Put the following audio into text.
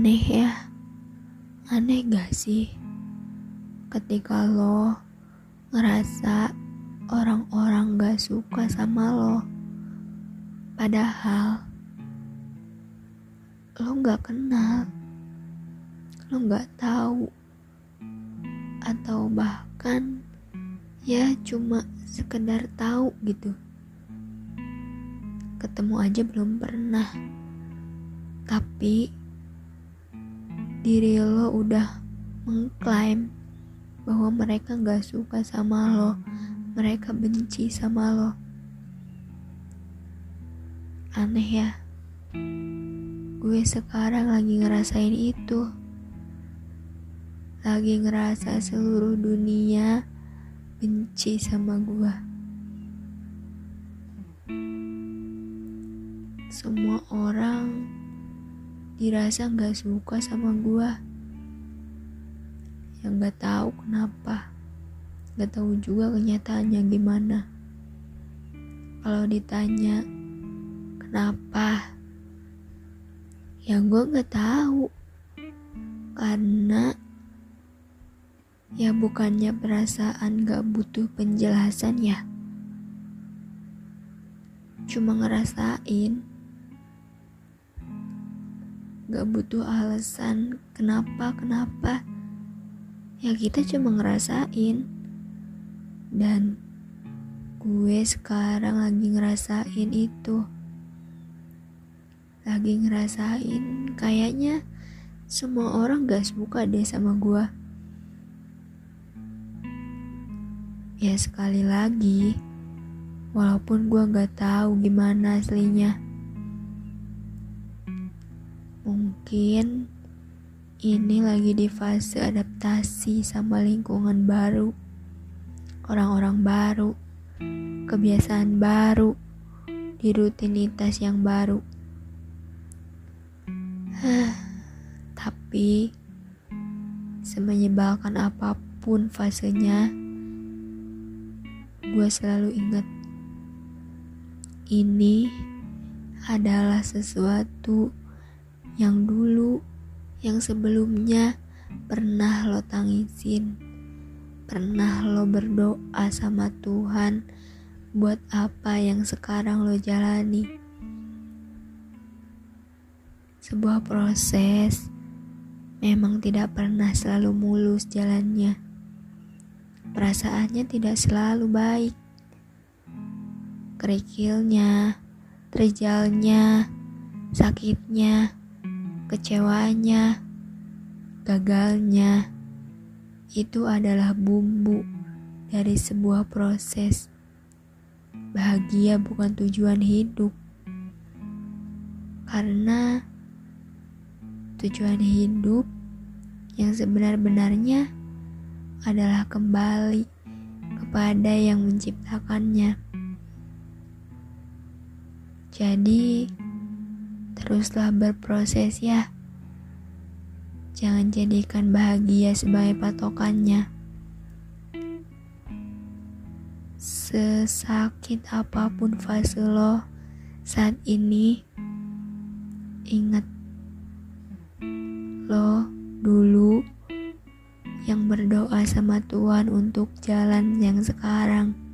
Aneh ya, aneh gak sih? Ketika lo ngerasa orang-orang gak suka sama lo, padahal lo gak kenal, lo gak tahu, atau bahkan ya cuma sekedar tahu gitu. Ketemu aja belum pernah, tapi diri lo udah mengklaim bahwa mereka gak suka sama lo, mereka benci sama lo. Aneh ya, gue sekarang lagi ngerasain itu. Lagi ngerasa seluruh dunia benci sama gue. Semua orang dirasa nggak suka sama gua. Yang nggak tahu kenapa. Nggak tahu juga kenyataannya gimana. Kalau ditanya kenapa? Ya gue nggak tahu. Karena ya bukannya perasaan gak butuh penjelasan ya. Cuma ngerasain gak butuh alasan kenapa kenapa. Ya kita cuma ngerasain. Dan gue sekarang lagi ngerasain itu. Lagi ngerasain kayaknya semua orang gak suka deh sama gue ya sekali lagi walaupun gue gak tahu gimana aslinya Mungkin ini lagi di fase adaptasi sama lingkungan baru, orang-orang baru, kebiasaan baru, di rutinitas yang baru. Tapi, semenyebalkan apa pun fasenya, gue selalu ingat ini adalah sesuatu yang dulu, yang sebelumnya pernah lo tangisin, pernah lo berdoa sama Tuhan buat apa yang sekarang lo jalani. Sebuah proses memang tidak pernah selalu mulus jalannya. Perasaannya tidak selalu baik. Kerikilnya, terjalnya, sakitnya, kecewanya, gagalnya, itu adalah bumbu dari sebuah proses. Bahagia bukan tujuan hidup, karena tujuan hidup yang sebenar-benarnya adalah kembali kepada yang menciptakannya. Jadi, Teruslah berproses ya. Jangan jadikan bahagia sebagai patokannya. Sesakit apa pun fase lo saat ini, ingat lo dulu yang berdoa sama Tuhan untuk jalan yang sekarang.